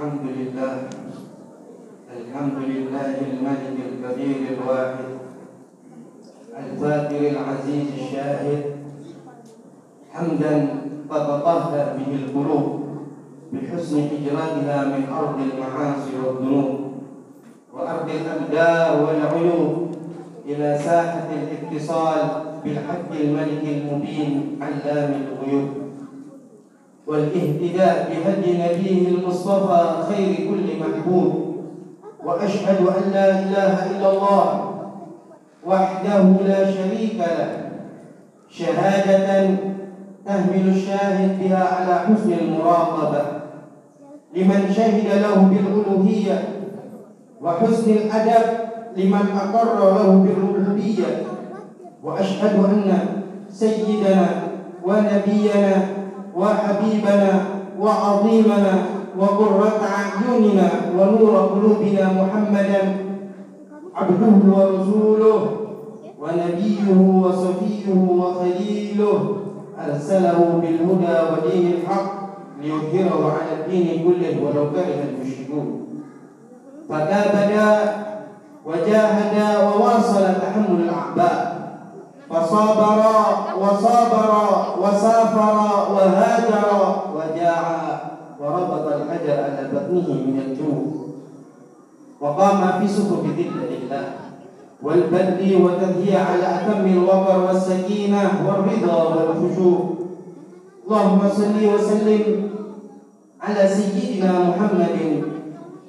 الحمد لله الحمد لله الملك الكبير الواحد الفاتر العزيز الشاهد حمدا تتطهر به القلوب بحسن هجرتها من أرض المعاصي والذنوب وأرض الأبدار والعيوب إلى ساحة الاتصال بالحق الملك المبين علام الغيوب. والاهتداء بهدي نبيه المصطفى خير كل محبوب وأشهد أن لا إله إلا الله وحده لا شريك له. شهادة تهمل الشاهد بها على حسن المراقبة. لمن شهد له بالألوهية وحسن الأدب لمن أقر له بالربوبية. وأشهد أن سيدنا ونبينا وحبيبنا وعظيمنا وقرة أعيننا ونور قلوبنا محمدا عبده ورسوله ونبيه وصفيه وخليله أرسله بالهدى ودين الحق ليظهره على الدين كله ولو كره المشركون. فكابد وجاهد وواصل تحمل الأعباء. فصابر وصابر وسافر وهاجر وجاع وربط الحجر على بطنه من الجوع. وقام في سفك ذلة الله. والبذل وتهيئ على أتم الوقر والسكينة والرضا والخشوع. اللهم صل وسلم على سيدنا محمد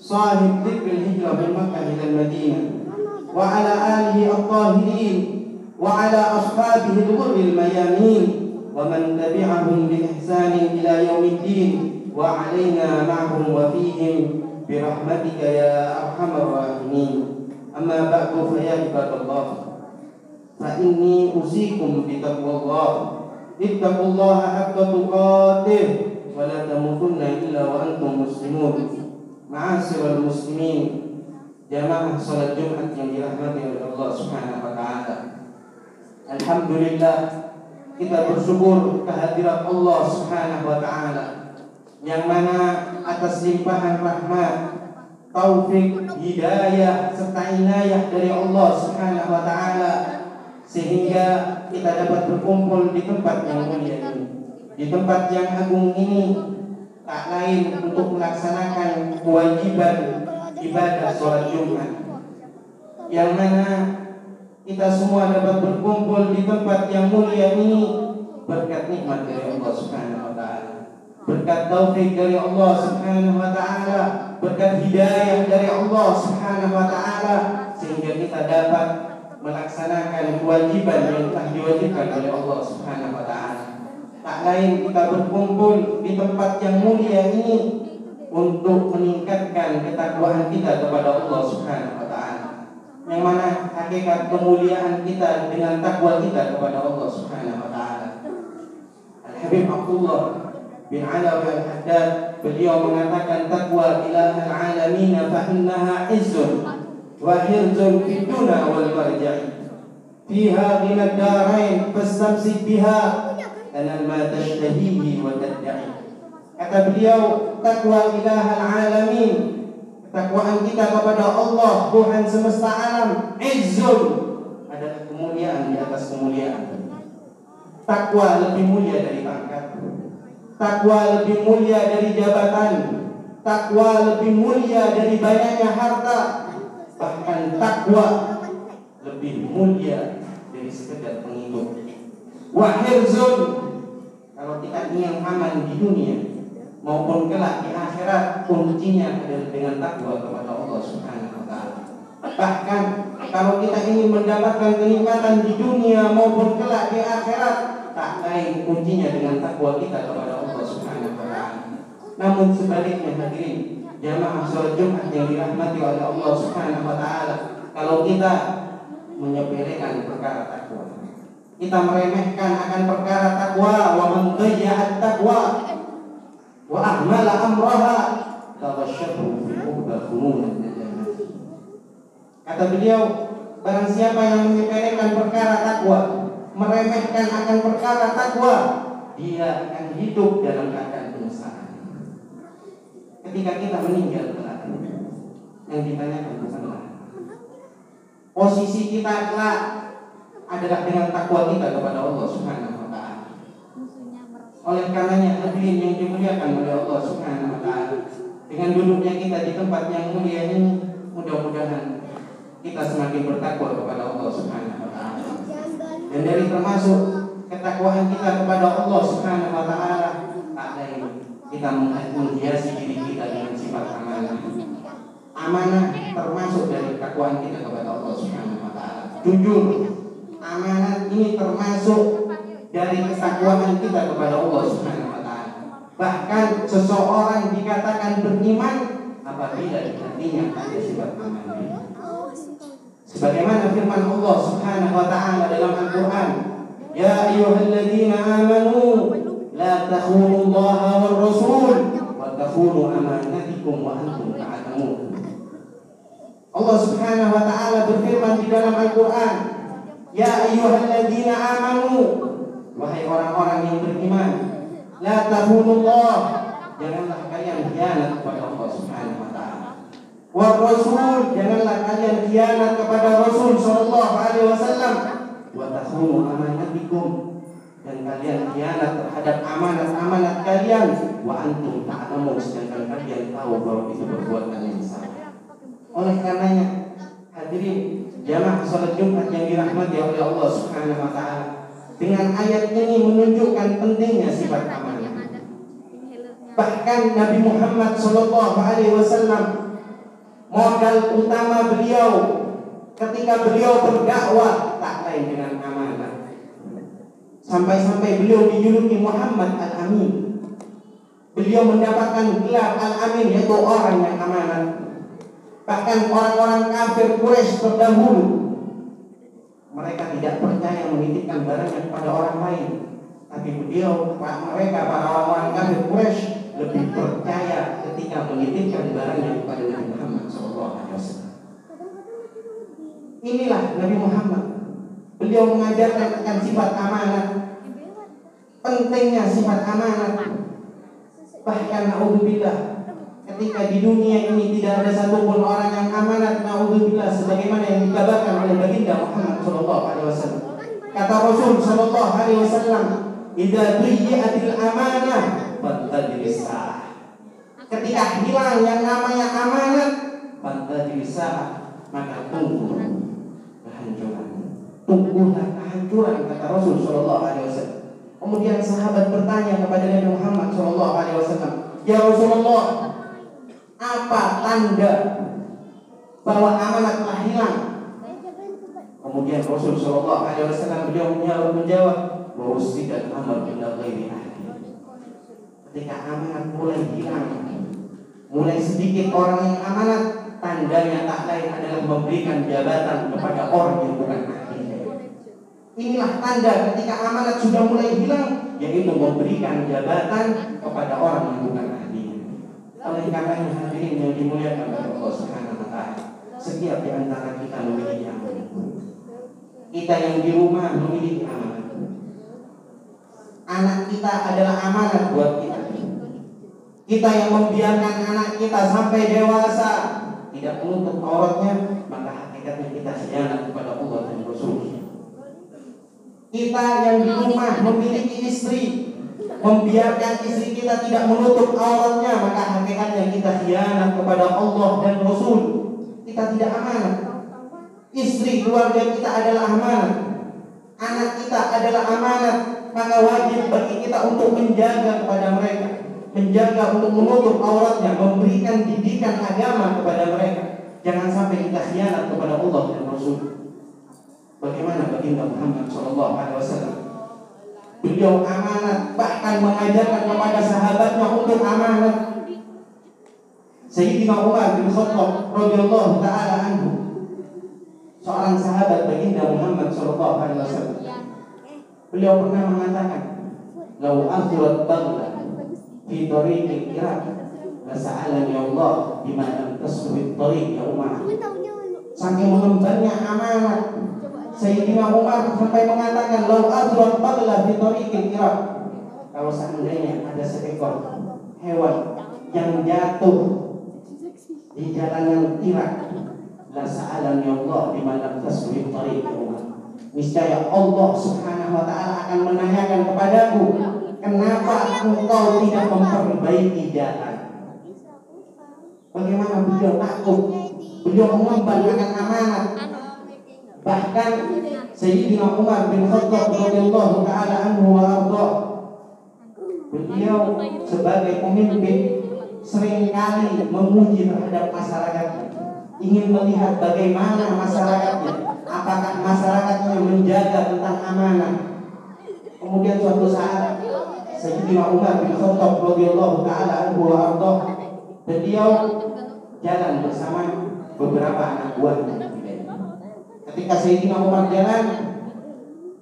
صاحب ذكر الهجرة من مكة إلى المدينة. وعلى آله الطاهرين وعلى أصحابه الغر الميامين ومن تبعهم بإحسان إلى يوم الدين وعلينا معهم وفيهم برحمتك يا أرحم الراحمين أما بعد فيا عباد الله فإني أوصيكم بتقوى الله اتقوا الله حق تقاته ولا تموتن إلا وأنتم مسلمون معاشر المسلمين jamaah salat Jumat yang dirahmati oleh Allah Subhanahu wa taala. Alhamdulillah kita bersyukur kehadirat Allah Subhanahu wa taala yang mana atas limpahan rahmat, taufik, hidayah serta inayah dari Allah Subhanahu wa taala sehingga kita dapat berkumpul di tempat yang mulia ini. Di tempat yang agung ini tak lain untuk melaksanakan kewajiban ibadah sholat Jumat yang mana kita semua dapat berkumpul di tempat yang mulia ini. Berkat nikmat dari Allah Subhanahu wa taala. Berkat taufik dari Allah Subhanahu wa taala. Berkat hidayah dari Allah Subhanahu wa taala. Sehingga kita dapat melaksanakan kewajiban yang telah diwajibkan oleh Allah Subhanahu wa taala. Tak lain kita berkumpul di tempat yang mulia ini untuk meningkatkan ketakwaan kita kepada Allah Subhanahu. Yang mana hakikat kemuliaan kita dengan takwa kita kepada Allah Subhanahu wa taala. Al Habib Abdullah bin Alawi Al-Haddad beliau mengatakan takwa ilahal alamin fa innaha izzun wa hirzun fid wal marja'i. Fiha ghina darain fastamsik biha tanal ma tashtahihi wa tadda'i. Kata beliau, takwa ilahal alamin. Ketakwaan kita kepada Allah, Tuhan semesta alam, izzun adalah kemuliaan di atas kemuliaan. Takwa lebih mulia dari pangkat. Takwa lebih mulia dari jabatan. Takwa lebih mulia dari banyaknya harta. Bahkan takwa lebih mulia dari sekedar pengikut. Wahirzun kalau kita ingin aman di dunia, maupun kelak di akhirat kuncinya adalah dengan takwa kepada Allah Subhanahu wa taala. Bahkan kalau kita ingin mendapatkan kenikmatan di dunia maupun kelak di akhirat, tak lain kuncinya dengan takwa kita kepada Allah Subhanahu wa taala. Namun sebaliknya hadirin, jamaah salat Jumat yang dirahmati oleh Allah Subhanahu wa taala, kalau kita menyepelekan perkara takwa, kita meremehkan akan perkara takwa wa man takwa wa ahmala amraha taghashahu fi Kata beliau, barang siapa yang menyepelekan perkara takwa, meremehkan akan perkara takwa, dia akan hidup dalam keadaan penyesalan. ketika kita meninggal kelak yang ditanyakan bukanlah posisi kita kelak adalah dengan takwa kita kepada Allah Subhanahu. Oleh karenanya hadirin yang dimuliakan oleh Allah Subhanahu wa taala, dengan duduknya kita di tempat yang mulia ini mudah-mudahan kita semakin bertakwa kepada Allah Subhanahu wa taala. Dan dari termasuk ketakwaan kita kepada Allah Subhanahu wa taala tak lain kita menghiasi diri kita dengan sifat amanah. Amanah termasuk dari ketakwaan kita kepada Allah Subhanahu wa taala. Jujur, amanah ini termasuk dari ketakwaan kita kepada Allah Subhanahu wa taala. Bahkan seseorang dikatakan beriman apabila hatinya ada sifat. Sebagaimana firman Allah Subhanahu wa taala dalam Al-Qur'an, "Ya ayyuhalladzina amanu la takhunu Allah war rasul wa takhunu amanatikum wa antum ta'lamun." Allah Subhanahu wa taala berfirman di dalam Al-Qur'an, "Ya ayyuhalladzina amanu" Wahai orang-orang yang beriman, la takhunu Allah, janganlah kalian khianat kepada Allah Subhanahu wa taala. Wa Rasul janganlah kalian khianat kepada Rasul sallallahu alaihi wasallam wa takhunu amanatikum dan kalian khianat terhadap amanat-amanat kalian wa antum ta'lamun sedangkan kalian tahu bahwa itu perbuatan yang salah. Oleh karenanya hadirin jamaah salat Jumat yang dirahmati oleh Allah Subhanahu wa taala dengan ayat ini menunjukkan pentingnya sifat amanah. Bahkan Nabi Muhammad Shallallahu Alaihi Wasallam modal utama beliau ketika beliau berdakwah tak lain dengan amanah. Sampai-sampai beliau dijuluki Muhammad Al-Amin. Beliau mendapatkan gelar Al-Amin yaitu orang yang amanah. Bahkan orang-orang kafir Quraisy terdahulu mereka tidak percaya menitipkan barangnya kepada orang lain. Tapi beliau, mereka para orang-orang kafir Quraisy lebih percaya ketika menitipkan barangnya kepada Nabi Muhammad SAW. Inilah Nabi Muhammad. Beliau mengajarkan akan sifat amanah. Pentingnya sifat amanah. Bahkan naudzubillah ketika di dunia ini tidak ada satupun orang yang amanat naudzubillah sebagaimana yang dikabarkan oleh baginda Muhammad sallallahu alaihi wasallam. Kata Rasul sallallahu alaihi wasallam, "Idza dhiyatil amanah fantadris Ketika hilang yang namanya amanat, fantadris maka tunggu kehancuran. Tunggulah kehancuran kata Rasul sallallahu alaihi wasallam. Kemudian sahabat bertanya kepada Nabi Muhammad sallallahu alaihi wasallam, "Ya Rasulullah, apa tanda bahwa amanat telah hilang? Kemudian Rasul Shallallahu Alaihi Wasallam beliau menjawab tidak amar bila ghairi ahli. Ketika amanat mulai hilang, mulai sedikit orang yang amanat, tandanya tak lain adalah memberikan jabatan kepada orang yang bukan ahlinya. Inilah tanda ketika amanat sudah mulai hilang, yaitu memberikan jabatan kepada orang yang bukan. Oleh karenanya hadirin yang dimuliakan oleh Allah Subhanahu wa setiap di antara kita memiliki amanat. Kita yang di rumah memiliki amanat. Anak kita adalah amanat buat kita. Kita yang membiarkan anak kita sampai dewasa tidak menutup auratnya, maka hakikatnya kita khianat kepada Allah dan Rasul. Kita yang di rumah memiliki istri, membiarkan istri kita tidak menutup auratnya, maka hakikatnya kita khianat kepada Allah dan Rasul. Kita tidak amanat. Istri keluarga kita adalah amanat. Anak kita adalah amanat, maka wajib bagi kita untuk menjaga kepada mereka, menjaga untuk menutup auratnya, memberikan didikan agama kepada mereka. Jangan sampai kita khianat kepada Allah dan Rasul. Bagaimana baginda Muhammad Shallallahu Alaihi Wasallam Beliau amanat bahkan mengajarkan kepada sahabatnya untuk amanat. Sayyidina Umar bin Khattab radhiyallahu taala anhu seorang sahabat baginda Muhammad sallallahu alaihi wasallam. Beliau pernah mengatakan, "Lau akhirat bagla fi tariqi Iraq, la sa'alani Allah bima lam tasbih tariq ya Umar." Saking mengembarnya amanat Sayyidina Umar sampai mengatakan lau adrat bagla fi tariqil Iraq. Kalau seandainya ada seekor hewan yang jatuh di jalan yang tirak la sa'alan ya Allah di mana tasbih tariq niscaya Allah Subhanahu wa taala akan menanyakan kepadaku kenapa engkau tidak memperbaiki jalan? Bagaimana beliau takut? Beliau mengemban akan amanat bahkan Sayyidina Umar bin Khattab radhiyallahu taala anhu wa arda beliau sebagai pemimpin sering kali memuji terhadap masyarakatnya ingin melihat bagaimana masyarakatnya apakah masyarakatnya menjaga tentang amanah. Kemudian suatu saat Sayyidina Umar bin Khattab radhiyallahu taala anhu beliau jalan bersama beberapa anak buahnya Ketika Sayyidina Umar jalan,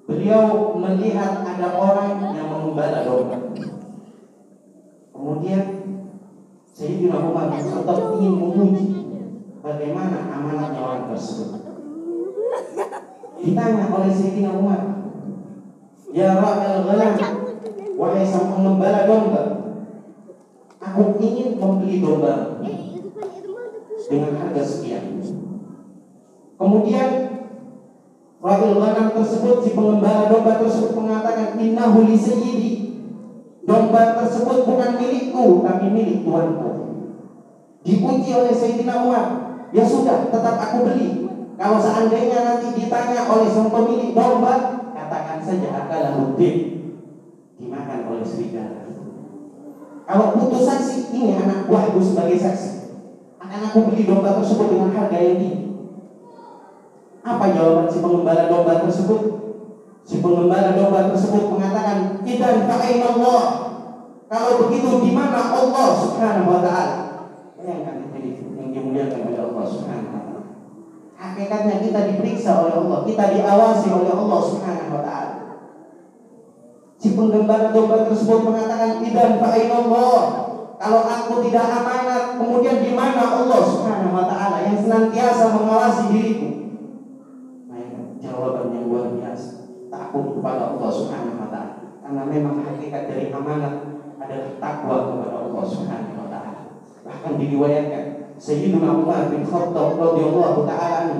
beliau melihat ada orang yang mengembala domba. Kemudian Sayyidina Umar tetap ingin menguji bagaimana amanatnya orang tersebut. Ditanya oleh Sayyidina Umar, Ya Ra'al Ghalam, wahai sang pengembala domba, aku ingin membeli domba dengan harga sekian. Kemudian Rahil Ghanam tersebut si pengembala domba tersebut mengatakan innahu li sayyidi. Domba tersebut bukan milikku tapi milik tuanku. Dipuji oleh Sayyidina Umar. Ya sudah, tetap aku beli. Kalau seandainya nanti ditanya oleh sang pemilik domba, katakan saja akalah mudin. Dimakan oleh serigala. Kalau putus saksi, ini anak buahku sebagai saksi. Akan aku beli domba tersebut dengan harga yang tinggi. Apa jawaban si pengembala domba tersebut? Si pengembala domba tersebut mengatakan, "Idan fa'ain Allah." Kalau begitu di mana Allah Subhanahu wa taala? Bayangkan ini yang dimuliakan oleh Allah Subhanahu wa taala. Hakikatnya kita diperiksa oleh Allah, kita diawasi oleh Allah Subhanahu wa taala. Si penggembala domba tersebut mengatakan, "Idan fa'ain Allah." Kalau aku tidak amanat, kemudian di mana Allah Subhanahu wa taala yang senantiasa mengawasi diriku? Takut kepada Allah Subhanahu wa taala. Karena memang hakikat dari amanat adalah takwa kepada Allah Subhanahu wa taala. Bahkan diriwayatkan Sayyidina Umar bin Khattab radhiyallahu taala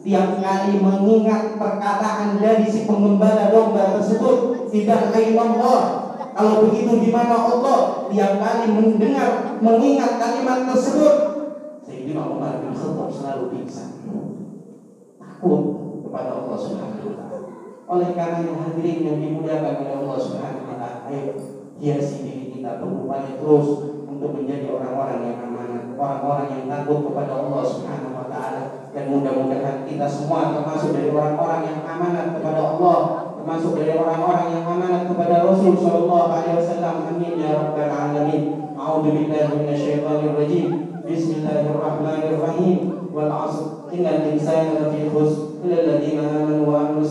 tiap kali mengingat perkataan dari si pengembala domba tersebut tidak lain Allah. Kalau begitu di mana Allah? Tiap kali mendengar mengingat kalimat tersebut Sayyidina Umar bin Khattab selalu pingsan. Takut kepada Allah Subhanahu wa taala. Oleh karena hadirin yang dimuliakan oleh Allah Subhanahu wa taala, ayo hiasi diri kita berupaya terus untuk menjadi orang-orang yang amanah, orang-orang yang takut kepada Allah Subhanahu wa taala dan mudah-mudahan kita semua termasuk dari orang-orang yang amanah kepada Allah, termasuk dari orang-orang yang amanah kepada Rasul sallallahu alaihi wasallam. Amin ya rabbal alamin. A'udzu billahi minasyaitonir rajim. Bismillahirrahmanirrahim. Wal 'ashr. Innal insana lafii khusr illa alladziina aamanu wa 'amilus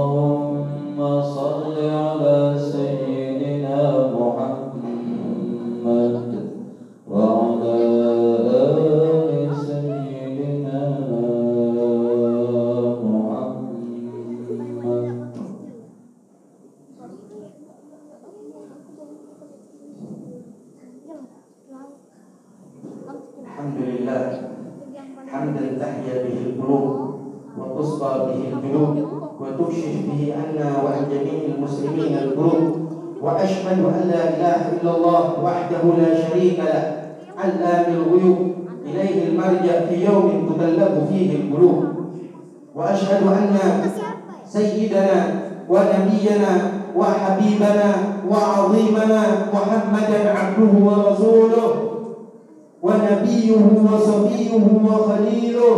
لله. حمدا تحيا به القلوب وتصفى به الجنوب وتكشف به عنا وعن جميع المسلمين الكروب وأشهد أن لا إله إلا الله وحده لا شريك له. علام الغيوب إليه المرجع في يوم تكلف فيه القلوب. وأشهد أن سيدنا ونبينا وحبيبنا وعظيمنا محمدا عبده ورسوله. ونبيه وصفيه وخليله.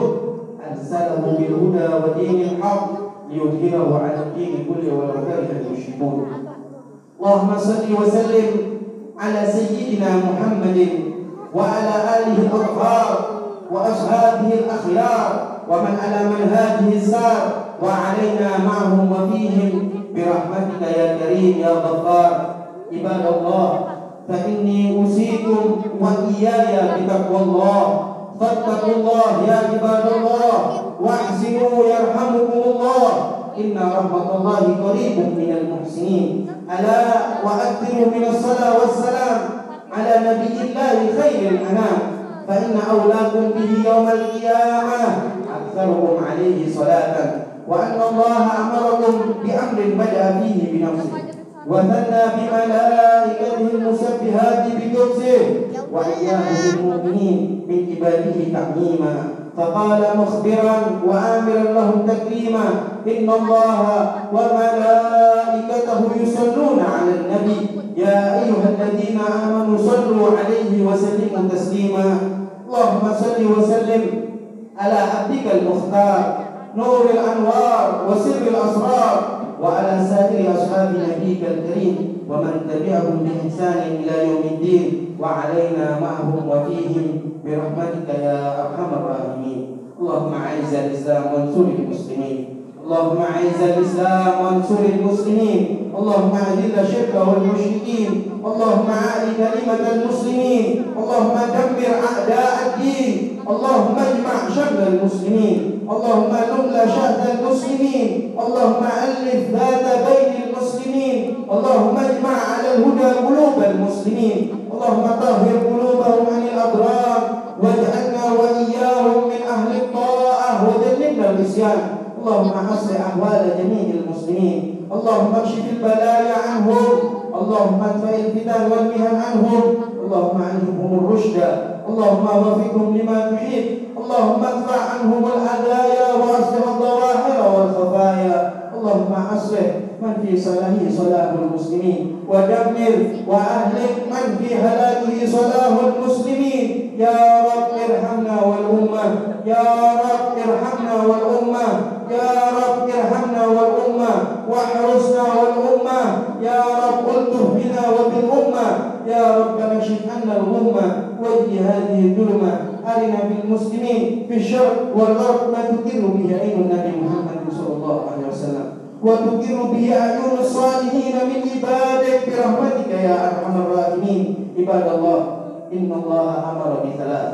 أرسله بالهدى ودين الحق ليظهره على الدين كله ولو كره المشركون. اللهم صل وسلم على سيدنا محمد وعلى آله الأطهار وأصحابه الأخيار ومن على منهاجه السار وعلينا معهم وفيهم برحمتك يا كريم يا غفار. عباد الله فإني أوصيكم وإياي بتقوى الله. فاتقوا الله يا عباد الله واحسنوا يرحمكم الله. إن رحمة الله قريب من المحسنين. ألا وأكثروا من الصلاة والسلام على نبي الله خير الأنام. فإن أولاكم به يوم القيامة أكثرهم عليه صلاة. وأن الله أمركم بأمر بدأ فيه بنفسه. وثنى بملائكته المسبحات بقدسه وإياه بالمؤمنين من عباده تعميما فقال مخبرا وآمرا لهم تكريما إن الله وملائكته يصلون على النبي. يا أيها الذين آمنوا صلوا عليه وسلموا تسليما. اللهم صل وسلم على عبدك المختار نور الأنوار وسر الأسرار. وعلى سائر أصحاب نبيك الكريم ومن تبعهم بإحسان إلى يوم الدين وعلينا معهم وفيهم برحمتك يا أرحم الراحمين. اللهم أعز الإسلام وانصر المسلمين. اللهم أعز الإسلام وانصر المسلمين. اللهم أذل الشرك والمشركين. اللهم أعل كلمة المسلمين. اللهم دمر أعداء الدين. اللهم اجمع شمل المسلمين. اللهم نمل شهد المسلمين. اللهم ألف ذات بين المسلمين. اللهم اجمع على الهدى قلوب المسلمين. اللهم طهر قلوبهم عن الأضرار. واجعلنا وإياهم من أهل الطاعة. وذللنا النسيان. اللهم أصلح أحوال جميع المسلمين. اللهم اكشف البلايا عنهم. اللهم ادفع الفتن والمهن عنهم. اللهم علمهم الرشد. اللهم وفقهم لما تحب اللهم ادفع عنهم الهدايا واصلح الظواهر والخفايا. اللهم أصلح من في صلاحه صلاح المسلمين. ودمر وأهلك من في هلاكه صلاح المسلمين. يا رب ارحمنا والأمة. يا رب ارحمنا والأمة. يا رب ارحمنا والأمة. واحرسنا والأمة. يا رب ألطف بنا وبالأمة. يا رب نشف عنا الغمه واجي هذه الظلمة. أرنا بالمسلمين في الشرق والغرب ما تقر به عين النبي محمد صلى الله عليه وسلم. وتقر به أعين الصالحين من عبادك برحمتك يا أرحم الراحمين. عباد الله إن الله أمر بثلاث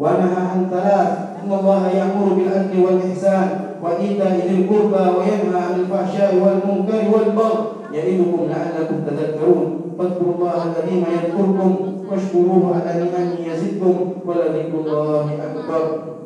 ونهى عن ثلاث. إن الله يأمر بالعدل والإحسان وإيتاء ذي القربى وينهى عن الفحشاء والمنكر والبغي. يعظكم لعلكم تذكرون. فاذكروا الله العظيم يذكركم واشكروه على نعمه يزدكم ولذكر الله أكبر.